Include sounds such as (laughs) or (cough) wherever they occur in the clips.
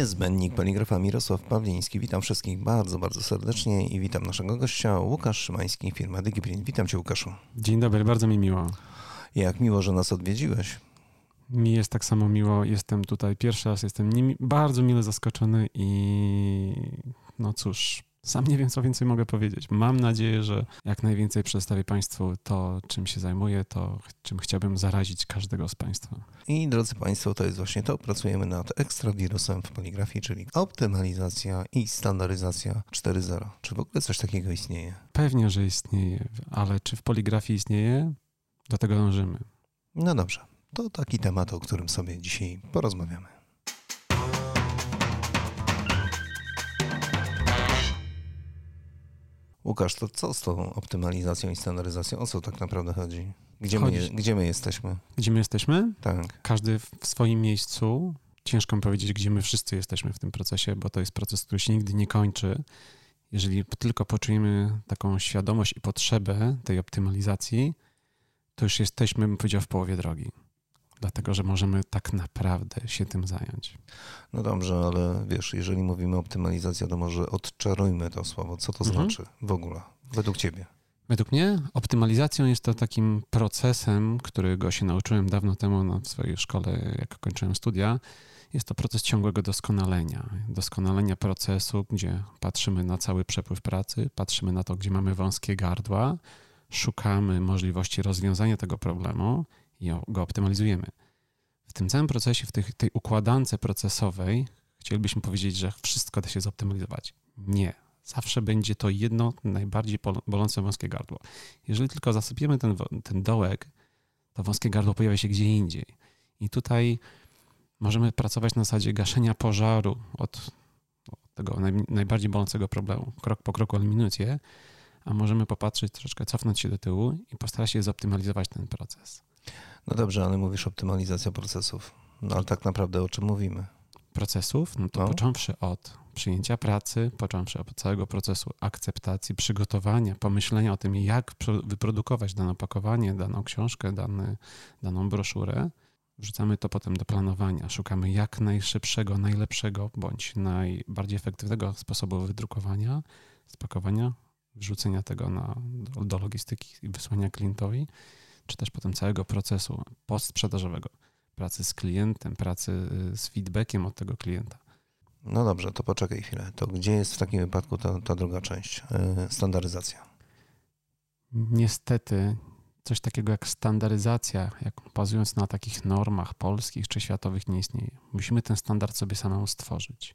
Niezbędnik poligrafa Mirosław Pawliński. Witam wszystkich bardzo, bardzo serdecznie i witam naszego gościa Łukasz Szymański, firma DigiPrint. Witam Cię Łukaszu. Dzień dobry, bardzo mi miło. Jak miło, że nas odwiedziłeś. Mi jest tak samo miło. Jestem tutaj pierwszy raz, jestem bardzo mile zaskoczony i no cóż, sam nie wiem, co więcej mogę powiedzieć. Mam nadzieję, że jak najwięcej przedstawię Państwu to, czym się zajmuję, to czym chciałbym zarazić każdego z Państwa. I drodzy Państwo, to jest właśnie to. Pracujemy nad ekstrawirusem w poligrafii, czyli optymalizacja i standaryzacja 4.0. Czy w ogóle coś takiego istnieje? Pewnie, że istnieje, ale czy w poligrafii istnieje? Do tego dążymy. No dobrze. To taki temat, o którym sobie dzisiaj porozmawiamy. Łukasz, to co z tą optymalizacją i standaryzacją? O co tak naprawdę chodzi? Gdzie, my, gdzie my jesteśmy? Gdzie my jesteśmy? Tak. Każdy w swoim miejscu. Ciężko mi powiedzieć, gdzie my wszyscy jesteśmy w tym procesie, bo to jest proces, który się nigdy nie kończy. Jeżeli tylko poczujemy taką świadomość i potrzebę tej optymalizacji, to już jesteśmy, bym powiedział, w połowie drogi dlatego że możemy tak naprawdę się tym zająć. No dobrze, ale wiesz, jeżeli mówimy optymalizacja, to może odczarujmy to słowo. Co to mhm. znaczy w ogóle, według ciebie? Według mnie optymalizacją jest to takim procesem, którego się nauczyłem dawno temu na swojej szkole, jak kończyłem studia. Jest to proces ciągłego doskonalenia. Doskonalenia procesu, gdzie patrzymy na cały przepływ pracy, patrzymy na to, gdzie mamy wąskie gardła, szukamy możliwości rozwiązania tego problemu i go optymalizujemy. W tym całym procesie, w tej, tej układance procesowej, chcielibyśmy powiedzieć, że wszystko da się zoptymalizować. Nie. Zawsze będzie to jedno najbardziej bolące wąskie gardło. Jeżeli tylko zasypiemy ten, ten dołek, to wąskie gardło pojawia się gdzie indziej. I tutaj możemy pracować na zasadzie gaszenia pożaru od, tego naj, najbardziej bolącego problemu, krok po kroku eliminując je, a możemy popatrzeć, troszeczkę cofnąć się do tyłu i postarać się zoptymalizować ten proces. No dobrze, ale mówisz optymalizacja procesów. No ale tak naprawdę o czym mówimy? Procesów? No to no. począwszy od przyjęcia pracy, począwszy od całego procesu akceptacji, przygotowania, pomyślenia o tym, jak wyprodukować dane opakowanie, daną książkę, dany, daną broszurę, wrzucamy to potem do planowania. Szukamy jak najszybszego, najlepszego bądź najbardziej efektywnego sposobu wydrukowania, spakowania, wrzucenia tego na, do, do logistyki i wysłania klientowi czy też potem całego procesu postsprzedażowego, pracy z klientem, pracy y, z feedbackiem od tego klienta. No dobrze, to poczekaj chwilę. To gdzie jest w takim wypadku ta, ta druga część, y, standaryzacja? Niestety coś takiego jak standaryzacja, jak bazując na takich normach polskich czy światowych nie istnieje. Musimy ten standard sobie samemu stworzyć.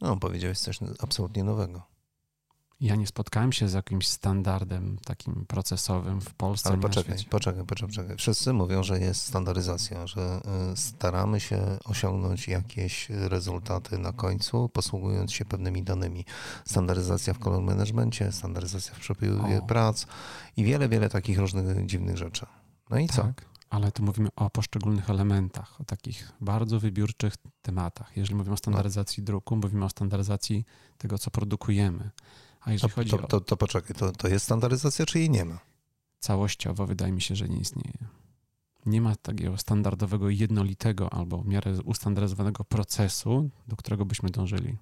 No, powiedziałeś coś absolutnie nowego. Ja nie spotkałem się z jakimś standardem takim procesowym w Polsce. Ale poczekaj, poczekaj, poczekaj, poczekaj. Wszyscy mówią, że jest standaryzacja, że y, staramy się osiągnąć jakieś rezultaty na końcu, posługując się pewnymi danymi. Standaryzacja w kolor managemencie, standaryzacja w przepływie prac i wiele, wiele takich różnych dziwnych rzeczy. No i tak, co? Ale tu mówimy o poszczególnych elementach, o takich bardzo wybiórczych tematach. Jeżeli mówimy o standaryzacji no. druku, mówimy o standaryzacji tego, co produkujemy. A jeżeli to, chodzi to, to, to poczekaj, to, to jest standaryzacja, czy jej nie ma? Całościowo wydaje mi się, że nie istnieje. Nie ma takiego standardowego, jednolitego albo w miarę ustandaryzowanego procesu, do którego byśmy dążyli.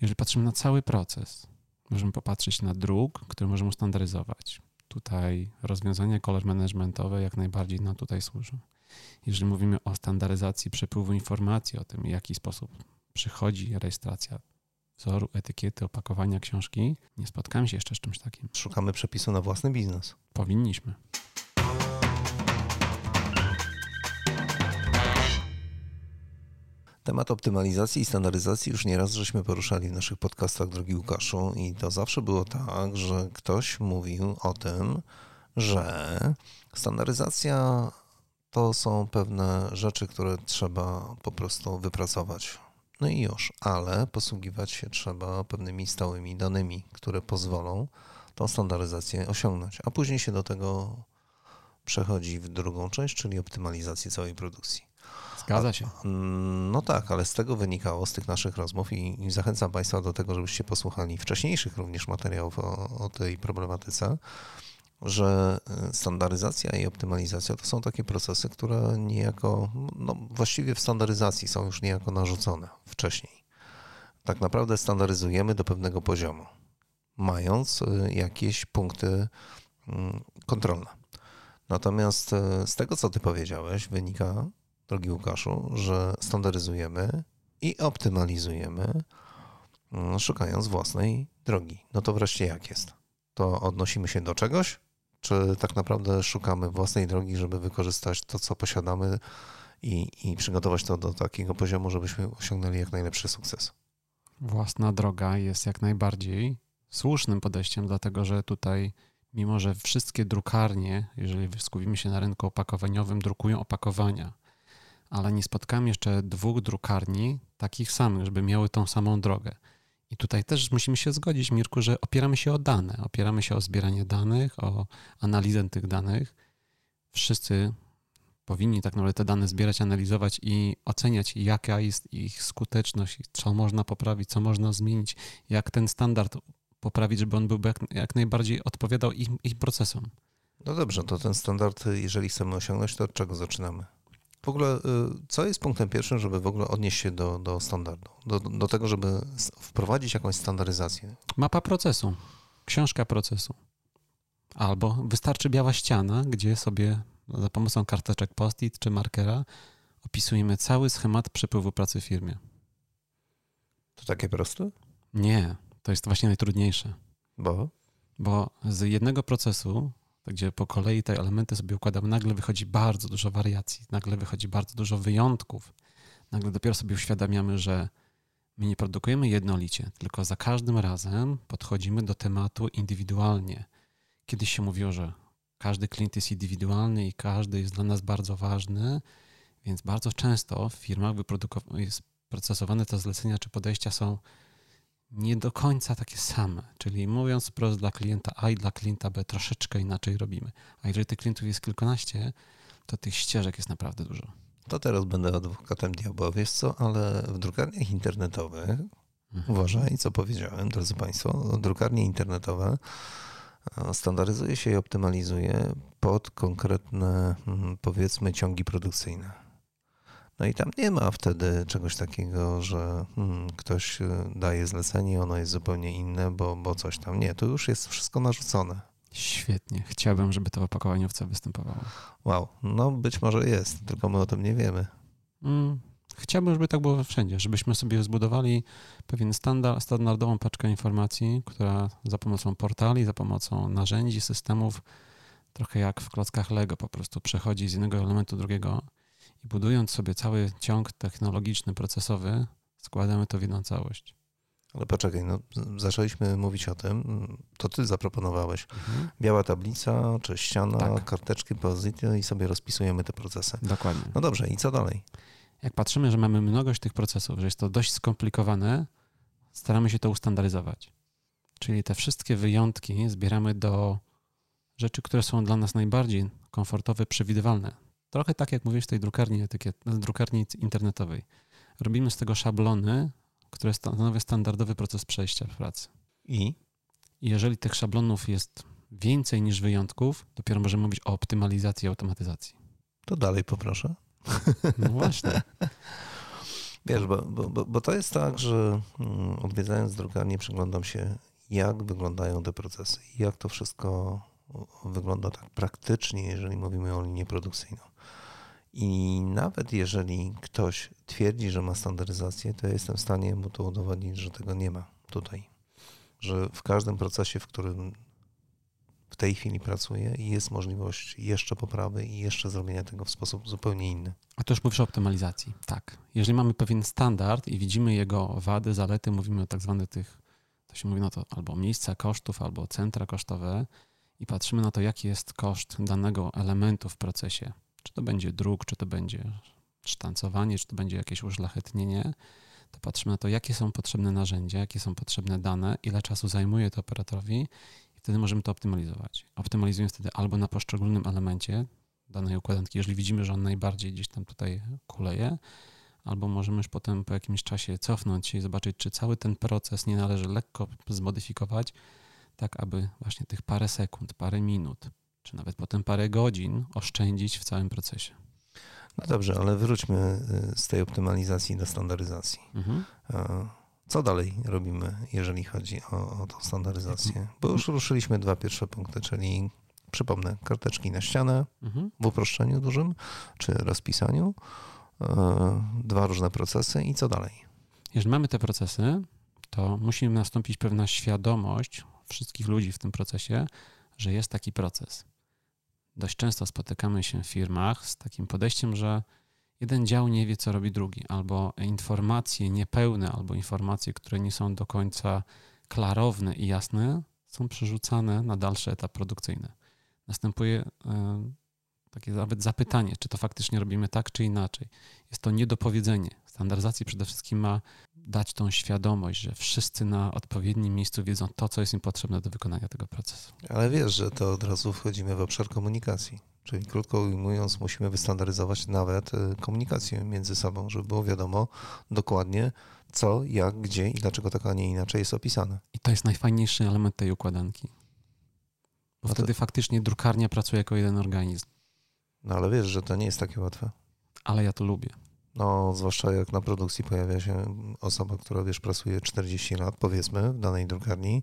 Jeżeli patrzymy na cały proces, możemy popatrzeć na druk, który możemy ustandaryzować. Tutaj rozwiązania color managementowe jak najbardziej nam tutaj służą. Jeżeli mówimy o standaryzacji przepływu informacji, o tym, w jaki sposób przychodzi rejestracja wzoru, etykiety, opakowania książki. Nie spotkałem się jeszcze z czymś takim. Szukamy przepisu na własny biznes. Powinniśmy. Temat optymalizacji i standaryzacji już nieraz żeśmy poruszali w naszych podcastach, drogi Łukaszu, i to zawsze było tak, że ktoś mówił o tym, że standaryzacja to są pewne rzeczy, które trzeba po prostu wypracować no i już, ale posługiwać się trzeba pewnymi stałymi danymi, które pozwolą tą standaryzację osiągnąć, a później się do tego przechodzi w drugą część, czyli optymalizację całej produkcji. Zgadza się. A, no tak, ale z tego wynikało, z tych naszych rozmów i, i zachęcam Państwa do tego, żebyście posłuchali wcześniejszych również materiałów o, o tej problematyce, że e, standaryzacja i optymalizacja to są takie procesy, które niejako, no właściwie w standaryzacji są już niejako narzucone wcześniej. tak naprawdę standaryzujemy do pewnego poziomu, mając y, jakieś punkty mm, kontrolne. Natomiast y, z tego, co ty powiedziałeś, wynika, drogi Łukaszu, że standaryzujemy i optymalizujemy, mm, szukając własnej drogi. No to wreszcie jak jest? To odnosimy się do czegoś, czy tak naprawdę szukamy własnej drogi, żeby wykorzystać to, co posiadamy i, i przygotować to do takiego poziomu, żebyśmy osiągnęli jak najlepszy sukces? Własna droga jest jak najbardziej słusznym podejściem, dlatego że tutaj, mimo że wszystkie drukarnie, jeżeli skupimy się na rynku opakowaniowym, drukują opakowania, ale nie spotkałem jeszcze dwóch drukarni takich samych, żeby miały tą samą drogę. I tutaj też musimy się zgodzić, Mirku, że opieramy się o dane, opieramy się o zbieranie danych, o analizę tych danych. Wszyscy powinni tak naprawdę te dane zbierać, analizować i oceniać, jaka jest ich skuteczność, co można poprawić, co można zmienić, jak ten standard poprawić, żeby on był jak, jak najbardziej odpowiadał ich, ich procesom. No dobrze, to ten standard, jeżeli chcemy osiągnąć, to od czego zaczynamy? W ogóle, y, co jest punktem pierwszym, żeby w ogóle odnieść się do, do standardu? Do, do tego, żeby wprowadzić jakąś standaryzację? Mapa procesu, książka procesu. Albo wystarczy biała ściana, gdzie sobie za pomocą karteczek post-it czy markera opisujemy cały schemat przepływu pracy w firmie. To takie proste? Nie, to jest właśnie najtrudniejsze. Bo? Bo z jednego procesu, gdzie po kolei te elementy sobie układamy, nagle wychodzi bardzo dużo wariacji, nagle wychodzi bardzo dużo wyjątków. Nagle dopiero sobie uświadamiamy, że my nie produkujemy jednolicie, tylko za każdym razem podchodzimy do tematu indywidualnie. Kiedyś się mówiło, że każdy klient jest indywidualny i każdy jest dla nas bardzo ważny, więc bardzo często w firmach jest procesowane te zlecenia czy podejścia są nie do końca takie same. Czyli mówiąc wprost dla klienta A i dla klienta B troszeczkę inaczej robimy. A jeżeli tych klientów jest kilkanaście, to tych ścieżek jest naprawdę dużo. To teraz będę adwokatem diabła, wiesz co, ale w drukarniach internetowych, mhm. uważaj, co powiedziałem, drodzy Państwo, drukarnie internetowe standaryzuje się i optymalizuje pod konkretne, mm, powiedzmy, ciągi produkcyjne. No i tam nie ma wtedy czegoś takiego, że hmm, ktoś y, daje zlecenie, ono jest zupełnie inne, bo, bo coś tam. Nie, to już jest wszystko narzucone. Świetnie. Chciałbym, żeby to w opakowaniówce występowało. Wow, no być może jest, tylko my o tym nie wiemy. Mm, Chciałbym, żeby tak było wszędzie, żebyśmy sobie zbudowali pewien standard, standardową paczkę informacji, która za pomocą portali, za pomocą narzędzi, systemów, trochę jak w klockach Lego, po prostu przechodzi z jednego elementu do drugiego i budując sobie cały ciąg technologiczny, procesowy, składamy to w jedną całość. Ale poczekaj, no, zaczęliśmy mówić o tym, to ty zaproponowałeś. Mhm. Biała tablica, czy ściana, tak. karteczki, pozycje i sobie rozpisujemy te procesy. Dokładnie. No dobrze, i co dalej? jak patrzymy, że mamy mnogość tych procesów, że jest to dość skomplikowane, staramy się to ustandaryzować. Czyli te wszystkie wyjątki zbieramy do rzeczy, które są dla nas najbardziej komfortowe, przewidywalne. Trochę tak jak mówisz w tej drukarni, etykiet, drukarni internetowej. Robimy z tego szablony, które stanowią standardowy proces przejścia w pracy. I? I jeżeli tych szablonów jest więcej niż wyjątków, dopiero możemy mówić o optymalizacji i automatyzacji. To dalej poproszę. (laughs) No właśnie. Wiesz, bo, bo, bo to jest tak, że mm, odwiedzając drukarnię przyglądam się, jak wyglądają te procesy i jak to wszystko wygląda tak praktycznie, jeżeli mówimy o linii produkcyjną. I nawet jeżeli ktoś twierdzi, że ma standaryzację, to ja jestem w stanie mu to udowodnić, że tego nie ma tutaj. Że w każdym procesie, w którym w tej chwili pracuje i jest możliwość jeszcze poprawy i jeszcze zrobienia tego w sposób zupełnie inny. A to już mówisz o optymalizacji. Tak. Jeżeli mamy pewien standard i widzimy jego wady, zalety, mówimy o tak zwanych tych, to się mówi na to albo miejsca kosztów, albo centra kosztowe i patrzymy na to, jaki jest koszt danego elementu w procesie. Czy to będzie druk, czy to będzie sztancowanie, czy to będzie jakieś uszlachetnienie, to patrzymy na to, jakie są potrzebne narzędzia, jakie są potrzebne dane, ile czasu zajmuje to operatorowi wtedy możemy to optymalizować. Optymalizujemy wtedy albo na poszczególnym elemencie danej układanki, jeżeli widzimy, że on najbardziej gdzieś tam tutaj kuleje, albo możemy już potem po jakimś czasie cofnąć się i zobaczyć, czy cały ten proces nie należy lekko zmodyfikować, tak aby właśnie tych parę sekund, parę minut, czy nawet potem parę godzin oszczędzić w całym procesie. No dobrze, ale wróćmy y, z tej optymalizacji do standaryzacji. Mhm. Co dalej robimy, jeżeli chodzi o, o tą standaryzację? Bo już ruszyliśmy dwa pierwsze punkty, czyli przypomnę, karteczki na ścianę Mhm. w uproszczeniu dużym, czy rozpisaniu, e, dwa różne procesy i co dalej? Jeżeli mamy te procesy, to musi nastąpić pewna świadomość wszystkich ludzi w tym procesie, że jest taki proces. Dość często spotykamy się w firmach z takim podejściem, że jeden dział nie wie, co robi drugi, albo informacje niepełne, albo informacje, które nie są do końca klarowne i jasne, są przerzucane na dalszy etap produkcyjny. Następuje e, takie nawet zapytanie, czy to faktycznie robimy tak, czy inaczej. Jest to niedopowiedzenie. Standaryzacji przede wszystkim ma dać tą świadomość, że wszyscy na odpowiednim miejscu wiedzą to, co jest im potrzebne do wykonania tego procesu. Ale wiesz, że to od razu wchodzimy w obszar komunikacji. Czyli krótko ujmując, musimy wystandaryzować nawet y, komunikację między sobą, żeby było wiadomo dokładnie co, jak, gdzie i dlaczego tak, a nie inaczej jest opisane. I to jest najfajniejszy element tej układanki. Bo No to- wtedy faktycznie drukarnia pracuje jako jeden organizm. No ale wiesz, że to nie jest takie łatwe. Ale ja to lubię. No, zwłaszcza jak na produkcji pojawia się osoba, która wiesz, pracuje 40 lat, powiedzmy, w danej drukarni,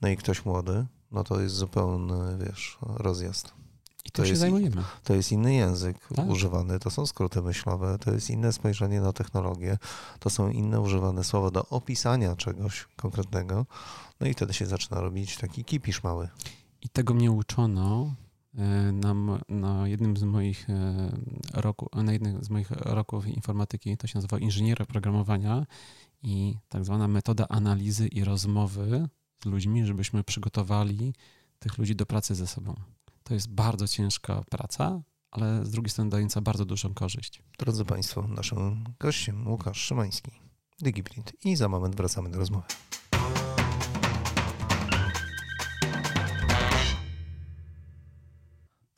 no i ktoś młody, no to jest zupełny, wiesz, rozjazd. I To tym się jest- zajmujemy. To jest inny język Tak. używany, to są skróty myślowe, to jest inne spojrzenie na technologię, to są inne używane słowa do opisania czegoś konkretnego, no i wtedy się zaczyna robić taki kipisz mały. I tego mnie uczono na, m- na jednym z moich e, roku, na jednym z moich roków informatyki, to się nazywa inżynier oprogramowania i tak zwana metoda analizy i rozmowy z ludźmi, żebyśmy przygotowali tych ludzi do pracy ze sobą. To jest bardzo ciężka praca, ale z drugiej strony dająca bardzo dużą korzyść. Drodzy Państwo, naszym gościem Łukasz Szymański, DigiPrint i za moment wracamy do rozmowy.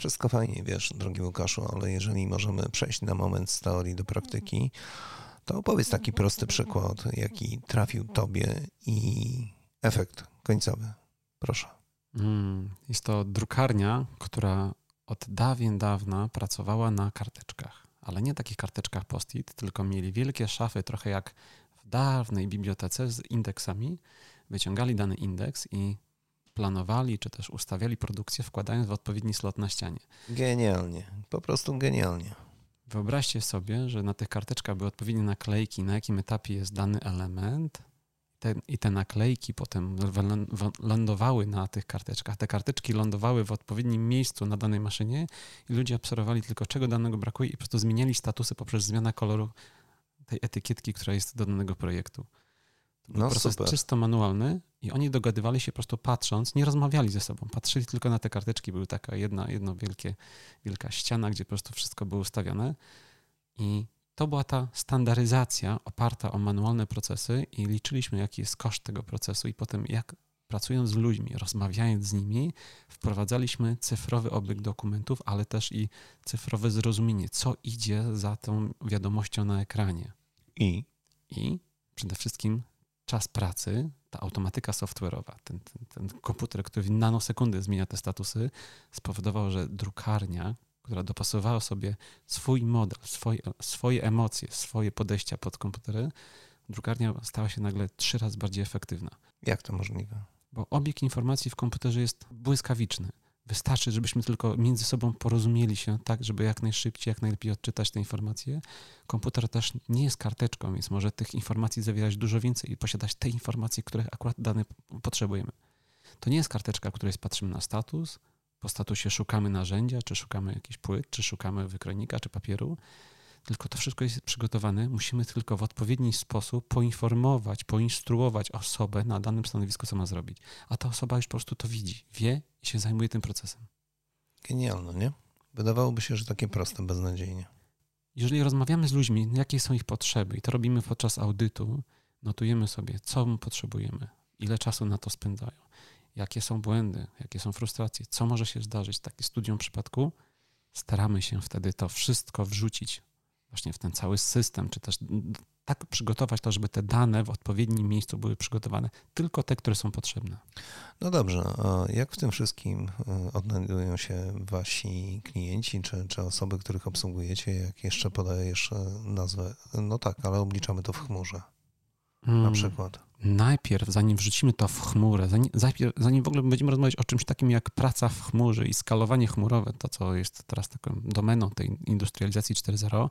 Wszystko fajnie, wiesz, drogi Łukaszu, ale jeżeli możemy przejść na moment z teorii do praktyki, to opowiedz taki prosty przykład, jaki trafił Tobie i efekt końcowy. Proszę. Mm, Jest to drukarnia, która od dawien dawna pracowała na karteczkach, ale nie takich karteczkach post-it, tylko mieli wielkie szafy, trochę jak w dawnej bibliotece z indeksami. Wyciągali dany indeks i planowali, czy też ustawiali produkcję, wkładając w odpowiedni slot na ścianie. Genialnie, po prostu genialnie. Wyobraźcie sobie, że na tych karteczkach były odpowiednie naklejki, na jakim etapie jest dany element. Te, I te naklejki potem lądowały na tych karteczkach. Te karteczki lądowały w odpowiednim miejscu na danej maszynie i ludzie obserwowali tylko, czego danego brakuje i po prostu zmieniali statusy poprzez zmianę koloru tej etykietki, która jest do danego projektu. To był No proces super. czysto manualny i oni dogadywali się po prostu patrząc, nie rozmawiali ze sobą, patrzyli tylko na te karteczki. Były taka jedna, jedno wielkie, wielka ściana, gdzie po prostu wszystko było ustawione i to była ta standaryzacja oparta o manualne procesy i liczyliśmy, jaki jest koszt tego procesu i potem jak pracując z ludźmi, rozmawiając z nimi, wprowadzaliśmy cyfrowy obieg dokumentów, ale też i cyfrowe zrozumienie, co idzie za tą wiadomością na ekranie. I I przede wszystkim czas pracy, ta automatyka software'owa, ten, ten, ten komputer, który w nanosekundy zmienia te statusy, spowodował, że drukarnia, która dopasowała sobie swój model, swoje, swoje emocje, swoje podejścia pod komputery, drukarnia stała się nagle trzy razy bardziej efektywna. jak to możliwe? Bo obieg informacji w komputerze jest błyskawiczny. Wystarczy, żebyśmy tylko między sobą porozumieli się tak, żeby jak najszybciej, jak najlepiej odczytać te informacje. Komputer też nie jest karteczką, więc może tych informacji zawierać dużo więcej i posiadać te informacje, których akurat dane potrzebujemy. To nie jest karteczka, w której patrzymy na status, po statusie szukamy narzędzia, czy szukamy jakichś płyt, czy szukamy wykronika, czy papieru, tylko to wszystko jest przygotowane. Musimy tylko w odpowiedni sposób poinformować, poinstruować osobę na danym stanowisku, co ma zrobić. A ta osoba już po prostu to widzi, wie i się zajmuje tym procesem. Genialne, nie? Wydawałoby się, że takie proste beznadziejnie. Jeżeli rozmawiamy z ludźmi, jakie są ich potrzeby, i to robimy podczas audytu, notujemy sobie, co potrzebujemy, ile czasu na to spędzają, jakie są błędy, jakie są frustracje, co może się zdarzyć w takim studium przypadku, staramy się wtedy to wszystko wrzucić właśnie w ten cały system, czy też tak przygotować to, żeby te dane w odpowiednim miejscu były przygotowane, tylko te, które są potrzebne. No dobrze, a jak w tym wszystkim y, odnajdują się wasi klienci, czy, czy osoby, których obsługujecie? Jak jeszcze podajesz y, nazwę? No tak, ale obliczamy to w chmurze. Na Mm. przykład? Najpierw, zanim wrzucimy to w chmurę, zanim, zanim- zanim w ogóle będziemy rozmawiać o czymś takim jak praca w chmurze i skalowanie chmurowe, to co jest teraz taką domeną tej industrializacji 4.0,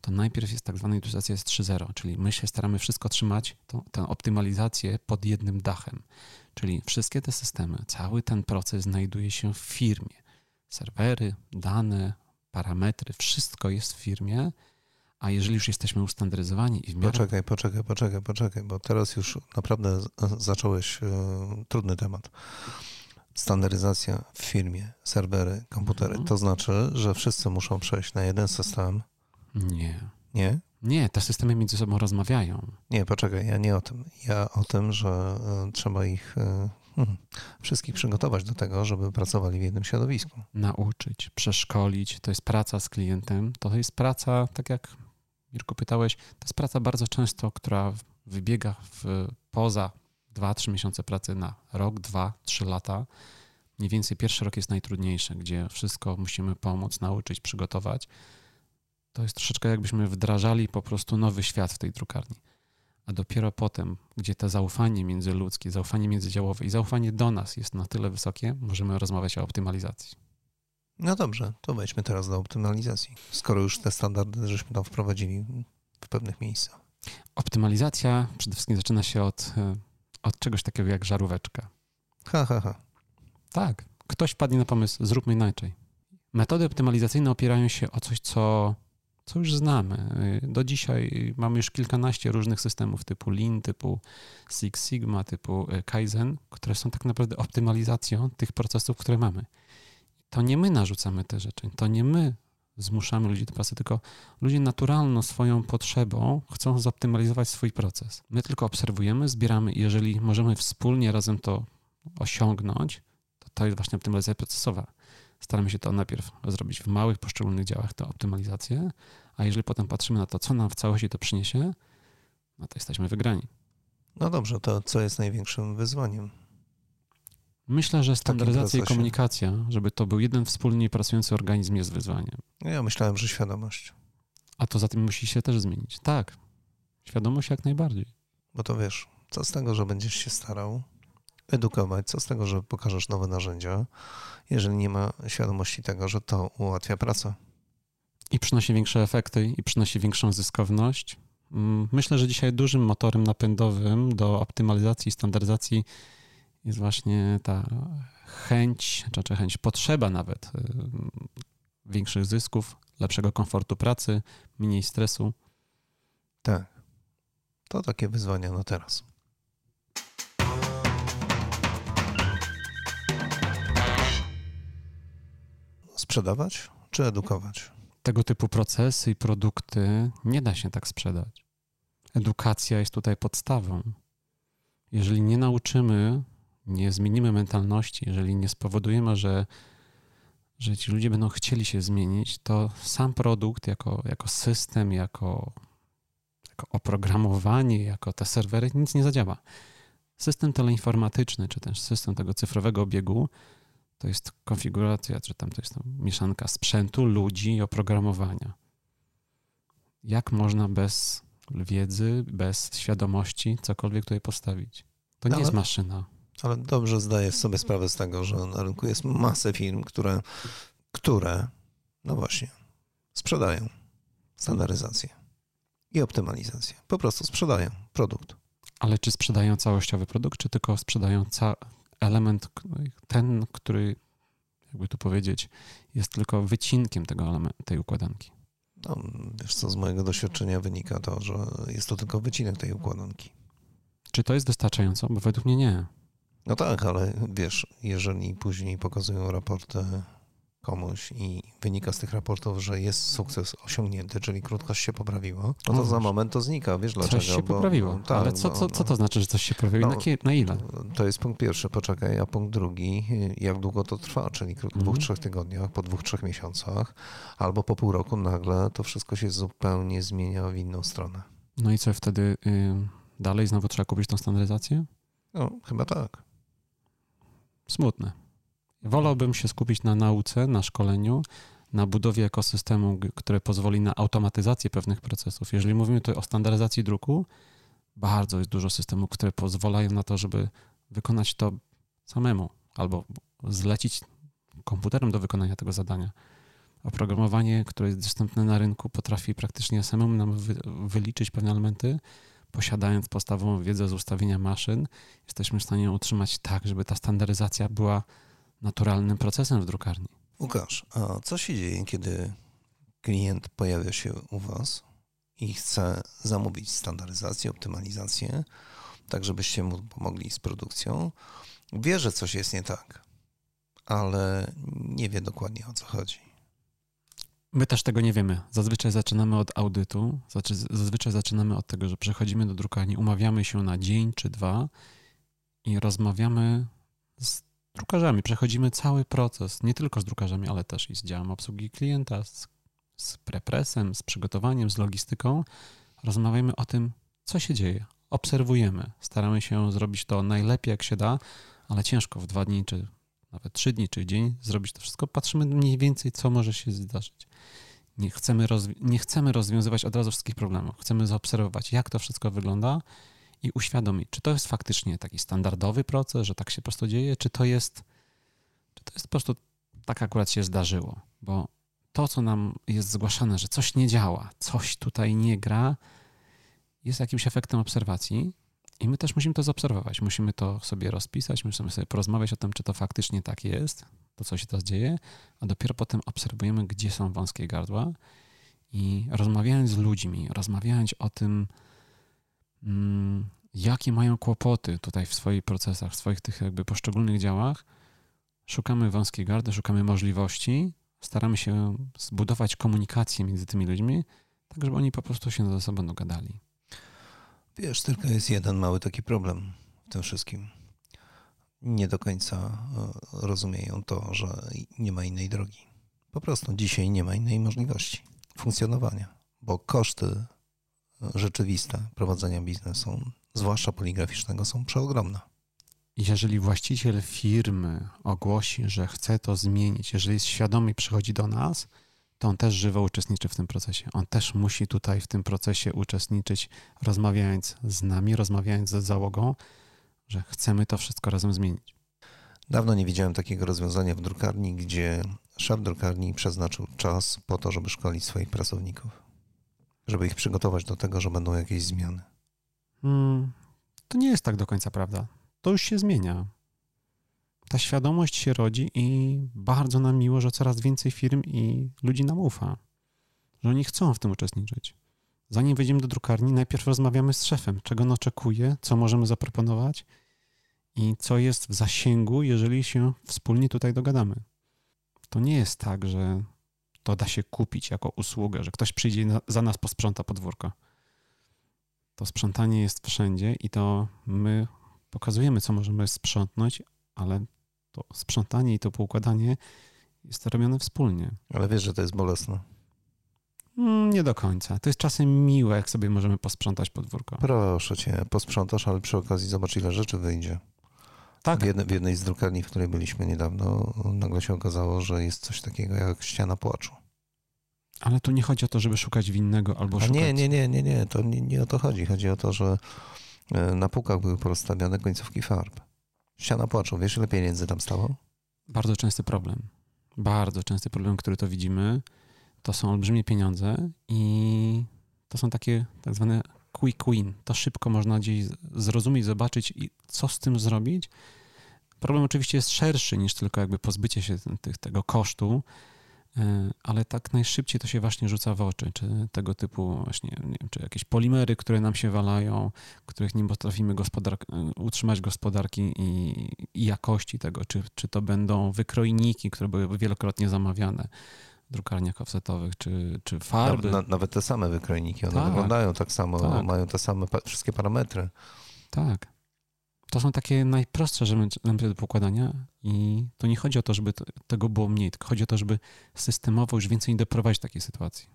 to najpierw jest tak zwana industrializacja 3.0, czyli my się staramy wszystko trzymać, tą, tę optymalizację pod jednym dachem. Czyli wszystkie te systemy, cały ten proces znajduje się w firmie. Serwery, dane, parametry, wszystko jest w firmie, a jeżeli już jesteśmy ustandaryzowani i w miarę Poczekaj, poczekaj, poczekaj, poczekaj, bo teraz już naprawdę zacząłeś e, trudny temat. Standaryzacja w firmie, serwery, komputery. Mhm. To znaczy, że wszyscy muszą przejść na jeden system. Nie. Nie? Nie, te systemy między sobą rozmawiają. Nie, poczekaj, ja nie o tym. Ja o tym, że e, trzeba ich e, hmm, wszystkich przygotować do tego, żeby pracowali w jednym środowisku. Nauczyć, przeszkolić, to jest praca z klientem. To jest praca, tak jak Mirku pytałeś, to jest praca bardzo często, która wybiega w, poza 2-3 miesiące pracy na rok, 2, 3 lata. Mniej więcej pierwszy rok jest najtrudniejszy, gdzie wszystko musimy pomóc, nauczyć, przygotować. To jest troszeczkę jakbyśmy wdrażali po prostu nowy świat w tej drukarni. A dopiero potem, gdzie to zaufanie międzyludzkie, zaufanie międzydziałowe i zaufanie do nas jest na tyle wysokie, możemy rozmawiać o optymalizacji. No dobrze, to wejdźmy teraz do optymalizacji. Skoro już te standardy żeśmy tam wprowadzili w pewnych miejscach. Optymalizacja przede wszystkim zaczyna się od, e, od czegoś takiego jak żaróweczka. Ha, ha, ha. Tak, ktoś wpadnie na pomysł, zróbmy inaczej. Metody optymalizacyjne opierają się o coś, co, co już znamy. Y, Do dzisiaj mamy już kilkanaście różnych systemów typu Lean, typu Six Sigma, typu y, Kaizen, które są tak naprawdę optymalizacją tych procesów, które mamy. To nie my narzucamy te rzeczy, to nie my zmuszamy ludzi do pracy, tylko ludzie naturalną swoją potrzebą chcą zoptymalizować swój proces. My tylko obserwujemy, zbieramy i jeżeli możemy wspólnie razem to osiągnąć, to to jest właśnie optymalizacja procesowa. Staramy się to najpierw zrobić w małych, poszczególnych działach, tę optymalizację, a jeżeli potem patrzymy na to, co nam w całości to przyniesie, no to jesteśmy wygrani. No dobrze, to co jest największym wyzwaniem? Myślę, że standaryzacja i komunikacja, żeby to był jeden wspólnie pracujący organizm jest wyzwaniem. No Ja myślałem, że świadomość. A to za tym musi się też zmienić. Tak, świadomość jak najbardziej. Bo to wiesz, co z tego, że będziesz się starał edukować, co z tego, że pokażesz nowe narzędzia, jeżeli nie ma świadomości tego, że to ułatwia pracę. I przynosi większe efekty, i przynosi większą zyskowność. Mm, Myślę, że dzisiaj dużym motorem napędowym do optymalizacji i standaryzacji jest właśnie ta chęć, czy czy chęć, potrzeba nawet y, większych zysków, lepszego komfortu pracy, mniej stresu. Tak. To takie wyzwania na teraz. Sprzedawać czy edukować? Tego typu procesy i produkty nie da się tak sprzedać. Edukacja jest tutaj podstawą. Jeżeli nie nauczymy, nie zmienimy mentalności, jeżeli nie spowodujemy, że, że ci ludzie będą chcieli się zmienić, to sam produkt jako, jako system, jako, jako oprogramowanie, jako te serwery nic nie zadziała. System teleinformatyczny, czy też system tego cyfrowego obiegu, to jest konfiguracja, czy tam to jest tam mieszanka sprzętu, ludzi i oprogramowania. Jak można bez wiedzy, bez świadomości cokolwiek tutaj postawić? To nie Ale- jest maszyna. Ale dobrze zdaję sobie sprawę z tego, że na rynku jest masę firm, które, które no właśnie, sprzedają standaryzację i optymalizację. Po prostu sprzedają produkt. Ale czy sprzedają całościowy produkt, czy tylko sprzedają ca- element, ten, który, jakby tu powiedzieć, jest tylko wycinkiem tego tej układanki? No, wiesz co, z mojego doświadczenia wynika to, że jest to tylko wycinek tej układanki. Czy to jest wystarczająco? Bo według mnie nie. No tak, ale wiesz, jeżeli później pokazują raporty komuś i wynika z tych raportów, że jest sukces osiągnięty, czyli krótkość się poprawiła, no to No za moment to znika. Wiesz dlaczego? Coś się Bo- poprawiło. tak, Ale co, no, co, co no. to znaczy, że coś się poprawiło? No, na, ile? To jest punkt pierwszy, poczekaj, a punkt drugi, jak długo to trwa, czyli w dwóch, Mhm. trzech tygodniach, po dwóch, trzech miesiącach, albo po pół roku nagle to wszystko się zupełnie zmienia w inną stronę. No i co wtedy dalej znowu trzeba kupić tą standaryzację? No, chyba tak. Smutne. Wolałbym się skupić na nauce, na szkoleniu, na budowie ekosystemu, które pozwoli na automatyzację pewnych procesów. Jeżeli mówimy tutaj o standaryzacji druku, Bardzo jest dużo systemów, które pozwalają na to, żeby wykonać to samemu albo zlecić komputerem do wykonania tego zadania. Oprogramowanie, które jest dostępne na rynku, potrafi praktycznie samemu nam wy, wyliczyć pewne elementy. Posiadając podstawową wiedzę z ustawienia maszyn, jesteśmy w stanie utrzymać tak, żeby ta standaryzacja była naturalnym procesem w drukarni. Łukasz, a co się dzieje, kiedy klient pojawia się u Was i chce zamówić standaryzację, optymalizację, tak żebyście mu pomogli z produkcją? Wie, że coś jest nie tak, ale nie wie dokładnie o co chodzi. My też tego nie wiemy. Zazwyczaj zaczynamy od audytu, znaczy zazwyczaj zaczynamy od tego, że przechodzimy do drukarni, umawiamy się na dzień czy dwa i rozmawiamy z drukarzami. Przechodzimy cały proces, nie tylko z drukarzami, ale też i z działem obsługi klienta, z, z prepresem, z przygotowaniem, z logistyką. Rozmawiamy o tym, co się dzieje. Obserwujemy, staramy się zrobić to najlepiej jak się da, ale ciężko w dwa dni, czy nawet trzy dni, czy dzień zrobić to wszystko. Patrzymy mniej więcej, co może się zdarzyć. Nie chcemy, nie chcemy rozwiązywać od razu wszystkich problemów. Chcemy zaobserwować, jak to wszystko wygląda i uświadomić, czy to jest faktycznie taki standardowy proces, że tak się po prostu dzieje, czy to jest, czy to jest po prostu tak akurat się zdarzyło. Bo to, co nam jest zgłaszane, że coś nie działa, coś tutaj nie gra, jest jakimś efektem obserwacji i my też musimy to zaobserwować. Musimy to sobie rozpisać, musimy sobie porozmawiać o tym, czy to faktycznie tak jest, to co się teraz dzieje, a dopiero potem obserwujemy, gdzie są wąskie gardła i rozmawiając z ludźmi, rozmawiając o tym, mm, jakie mają kłopoty tutaj w swoich procesach, w swoich tych jakby poszczególnych działach, szukamy wąskiej gardy, szukamy możliwości, staramy się zbudować komunikację między tymi ludźmi, tak żeby oni po prostu się ze sobą dogadali. Wiesz, tylko jest jeden mały taki problem w tym wszystkim. Nie do końca e, rozumieją to, że nie ma innej drogi. Po prostu dzisiaj nie ma innej możliwości funkcjonowania, bo koszty e, rzeczywiste prowadzenia biznesu, zwłaszcza poligraficznego, są przeogromne. Jeżeli właściciel firmy ogłosi, że chce to zmienić, jeżeli jest świadomy i przychodzi do nas, to on też żywo uczestniczy w tym procesie. On też musi tutaj w tym procesie uczestniczyć, rozmawiając z nami, rozmawiając ze załogą, że chcemy to wszystko razem zmienić. Dawno nie widziałem takiego rozwiązania w drukarni, gdzie szef drukarni przeznaczył czas po to, żeby szkolić swoich pracowników, żeby ich przygotować do tego, że będą jakieś zmiany. Hmm, to nie jest tak do końca prawda. To już się zmienia ta świadomość się rodzi i bardzo nam miło, że coraz więcej firm i ludzi nam ufa, że oni chcą w tym uczestniczyć. Zanim wejdziemy do drukarni, najpierw rozmawiamy z szefem, czego on oczekuje, co możemy zaproponować i co jest w zasięgu, jeżeli się wspólnie tutaj dogadamy. To nie jest tak, że to da się kupić jako usługę, że ktoś przyjdzie na, za nas posprząta podwórko. To sprzątanie jest wszędzie i to my pokazujemy, co możemy sprzątnąć, ale to sprzątanie i to poukładanie jest robione wspólnie. Ale wiesz, że to jest bolesne. Mm, nie do końca. To jest czasem miłe, jak sobie możemy posprzątać podwórko. Proszę cię, posprzątasz, ale przy okazji zobacz, ile rzeczy wyjdzie. Tak. W, jedne, w jednej z drukarni, w której byliśmy niedawno, nagle się okazało, że jest coś takiego jak ściana płaczu. Ale tu nie chodzi o to, żeby szukać winnego albo szukać... Nie, nie, nie, nie, nie. To nie, nie o to chodzi. Chodzi o to, że e, na półkach były porozstawiane końcówki farb. Ściana płaczu, wiesz ile pieniędzy tam stało? Bardzo częsty problem. Bardzo częsty problem, który to widzimy. To są olbrzymie pieniądze i to są takie tak zwane quick win. To szybko można gdzieś zrozumieć, zobaczyć i co z tym zrobić. Problem oczywiście jest szerszy niż tylko jakby pozbycie się tych, tego kosztu, ale tak najszybciej to się właśnie rzuca w oczy, czy tego typu właśnie, nie wiem, czy jakieś polimery, które nam się walają, których nie potrafimy gospodar e, utrzymać gospodarki i, i, jakości tego, czy, czy to będą wykrojniki, które były wielokrotnie zamawiane w drukarniach offsetowych, czy, czy farby. Nawet, nawet te same wykrojniki, one tak, wyglądają tak samo, tak. mają te same wszystkie parametry. Tak. To są takie najprostsze elementy do pokładania i to nie chodzi o to, żeby tego było mniej, tylko chodzi o to, żeby systemowo już więcej nie doprowadzić takiej sytuacji.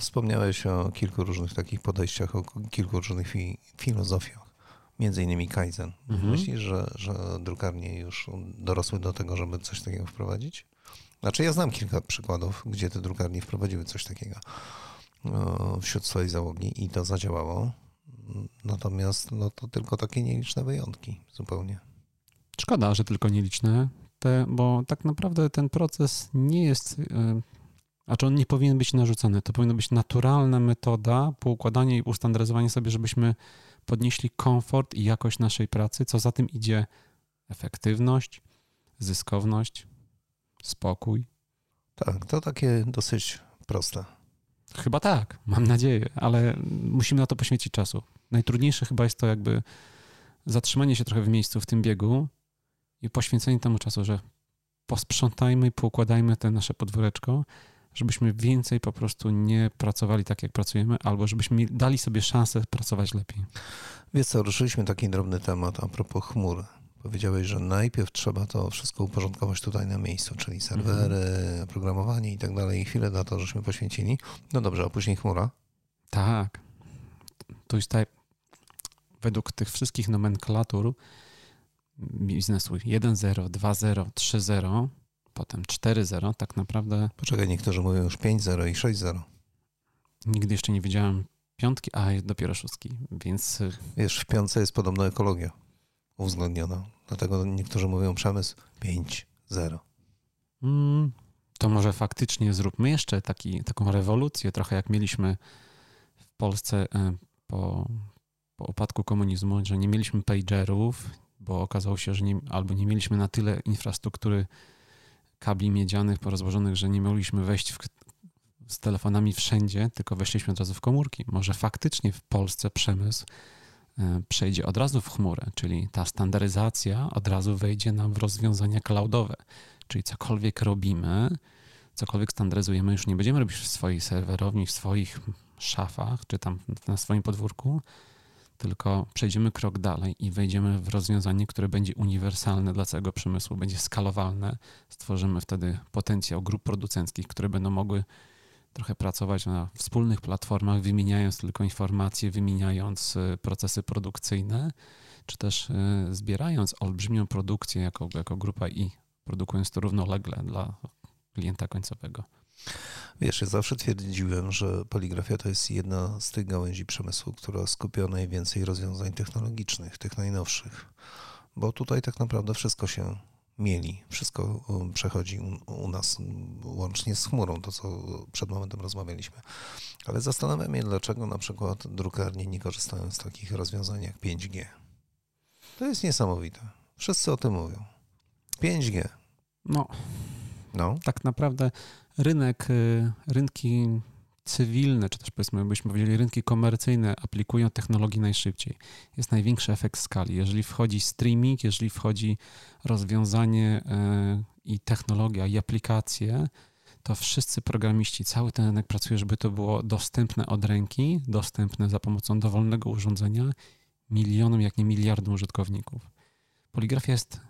Wspomniałeś o kilku różnych takich podejściach, o kilku różnych fi filozofiach, między innymi Kaizen. Mhm. Myślisz, że, że drukarnie już dorosły do tego, żeby coś takiego wprowadzić? Znaczy ja znam kilka przykładów, gdzie te drukarnie wprowadziły coś takiego wśród swojej załogi i to zadziałało. Natomiast no, to tylko takie nieliczne wyjątki zupełnie. Szkoda, że tylko nieliczne, te, bo tak naprawdę ten proces nie jest, yy, znaczy on nie powinien być narzucony. To powinna być naturalna metoda poukładania i ustandaryzowania sobie, żebyśmy podnieśli komfort i jakość naszej pracy, co za tym idzie efektywność, zyskowność, spokój. Tak, to takie dosyć proste. Chyba tak, mam nadzieję, ale musimy na to poświęcić czasu. Najtrudniejsze chyba jest to jakby zatrzymanie się trochę w miejscu w tym biegu i poświęcenie temu czasu, że posprzątajmy i poukładajmy te nasze podwóreczko, żebyśmy więcej po prostu nie pracowali tak, jak pracujemy, albo żebyśmy dali sobie szansę pracować lepiej. Wiesz co, ruszyliśmy taki drobny temat a propos chmur. Powiedziałeś, że najpierw trzeba to wszystko uporządkować tutaj na miejscu, czyli serwery, mhm. programowanie i tak dalej. I chwilę na to, żeśmy poświęcili. No dobrze, a później chmura? Tak. To jest tak, według tych wszystkich nomenklatur biznesu 1.0, 2.0, 3.0, potem 4.0, tak naprawdę... Poczekaj, niektórzy mówią już 5.0 i 6.0. Nigdy jeszcze nie widziałem piątki, a dopiero szóstki, więc... Y, Wiesz, w piątce jest podobno ekologia uwzględniona. Dlatego niektórzy mówią przemysł 5.0. Mm, to może faktycznie zróbmy jeszcze taki, taką rewolucję, trochę jak mieliśmy w Polsce y, po, po upadku komunizmu, że nie mieliśmy pagerów, bo okazało się, że nie, albo nie mieliśmy na tyle infrastruktury kabli miedzianych porozłożonych, że nie mogliśmy wejść w, z telefonami wszędzie, tylko weszliśmy od razu w komórki. Może faktycznie w Polsce przemysł e, przejdzie od razu w chmurę, czyli ta standaryzacja od razu wejdzie nam w rozwiązania cloudowe, czyli cokolwiek robimy, cokolwiek standaryzujemy, już nie będziemy robić w swojej serwerowni, w swoich szafach, czy tam na swoim podwórku, tylko przejdziemy krok dalej i wejdziemy w rozwiązanie, które będzie uniwersalne dla całego przemysłu, będzie skalowalne. Stworzymy wtedy potencjał grup producenckich, które będą mogły trochę pracować na wspólnych platformach, wymieniając tylko informacje, wymieniając e, procesy produkcyjne, czy też e, zbierając olbrzymią produkcję jako, jako grupa i produkując to równolegle dla klienta końcowego. Wiesz, ja zawsze twierdziłem, że poligrafia to jest jedna z tych gałęzi przemysłu, która skupia najwięcej rozwiązań technologicznych, tych najnowszych. Bo tutaj tak naprawdę wszystko się mieli, wszystko um, przechodzi u, u nas, łącznie z chmurą, to co przed momentem rozmawialiśmy. Ale zastanawiam się, dlaczego na przykład drukarnie nie korzystają z takich rozwiązań jak 5G. To jest niesamowite. Wszyscy o tym mówią. 5G. No, no. tak naprawdę rynek, y, rynki cywilne, czy też powiedzmy, byśmy powiedzieli, rynki komercyjne aplikują technologii najszybciej. Jest największy efekt skali. Jeżeli wchodzi streaming, jeżeli wchodzi rozwiązanie y, i technologia, i aplikacje, to wszyscy programiści, cały ten rynek pracuje, żeby to było dostępne od ręki, dostępne za pomocą dowolnego urządzenia milionom, jak nie miliardom użytkowników. Poligrafia jest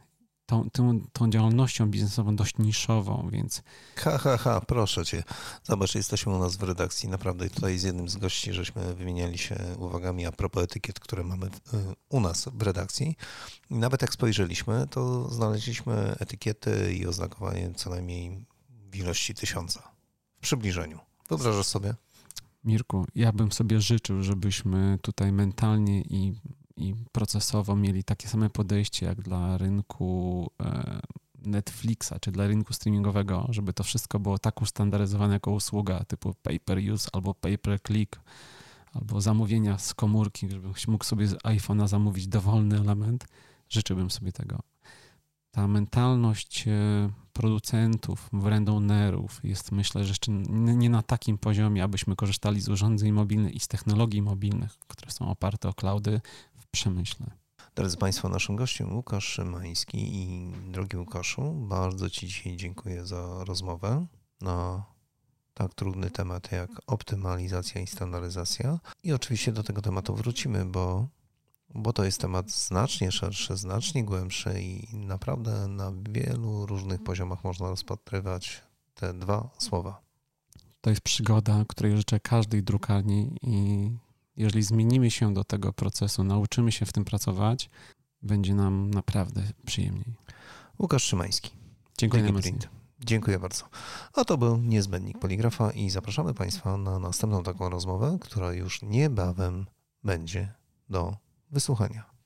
tą, tą, tą działalnością biznesową dość niszową, więc... Ha, ha, ha, proszę cię. Zobacz, jesteśmy u nas w redakcji. Naprawdę tutaj z jednym z gości, żeśmy wymieniali się uwagami a propos etykiet, które mamy y, u nas w redakcji. I nawet jak spojrzeliśmy, to znaleźliśmy etykiety i oznakowanie co najmniej w ilości tysiąca. W przybliżeniu. Wyobrażasz sobie? Mirku, ja bym sobie życzył, żebyśmy tutaj mentalnie i i procesowo mieli takie same podejście jak dla rynku e, Netflixa czy dla rynku streamingowego, żeby to wszystko było tak ustandaryzowane jako usługa typu pay per use albo pay per click albo zamówienia z komórki, żebyś mógł sobie z iPhone'a zamówić dowolny element. Życzyłbym sobie tego. Ta mentalność e, producentów, landownerów jest myślę, że jeszcze nie na takim poziomie, abyśmy korzystali z urządzeń mobilnych i z technologii mobilnych, które są oparte o cloudy przemyśle. Drodzy Państwo, naszym gościem Łukasz Szymański i drogi Łukaszu, bardzo Ci dzisiaj dziękuję za rozmowę na tak trudny temat jak optymalizacja i standaryzacja. I oczywiście do tego tematu wrócimy, bo, bo to jest temat znacznie szerszy, znacznie głębszy i naprawdę na wielu różnych poziomach można rozpatrywać te dwa słowa. To jest przygoda, której życzę każdej drukarni i jeżeli zmienimy się do tego procesu, nauczymy się w tym pracować, będzie nam naprawdę przyjemniej. Łukasz Szymański. Dziękuję Print. Dziękuję bardzo. A to był niezbędnik poligrafa i zapraszamy Państwa na następną taką rozmowę, która już niebawem będzie do wysłuchania.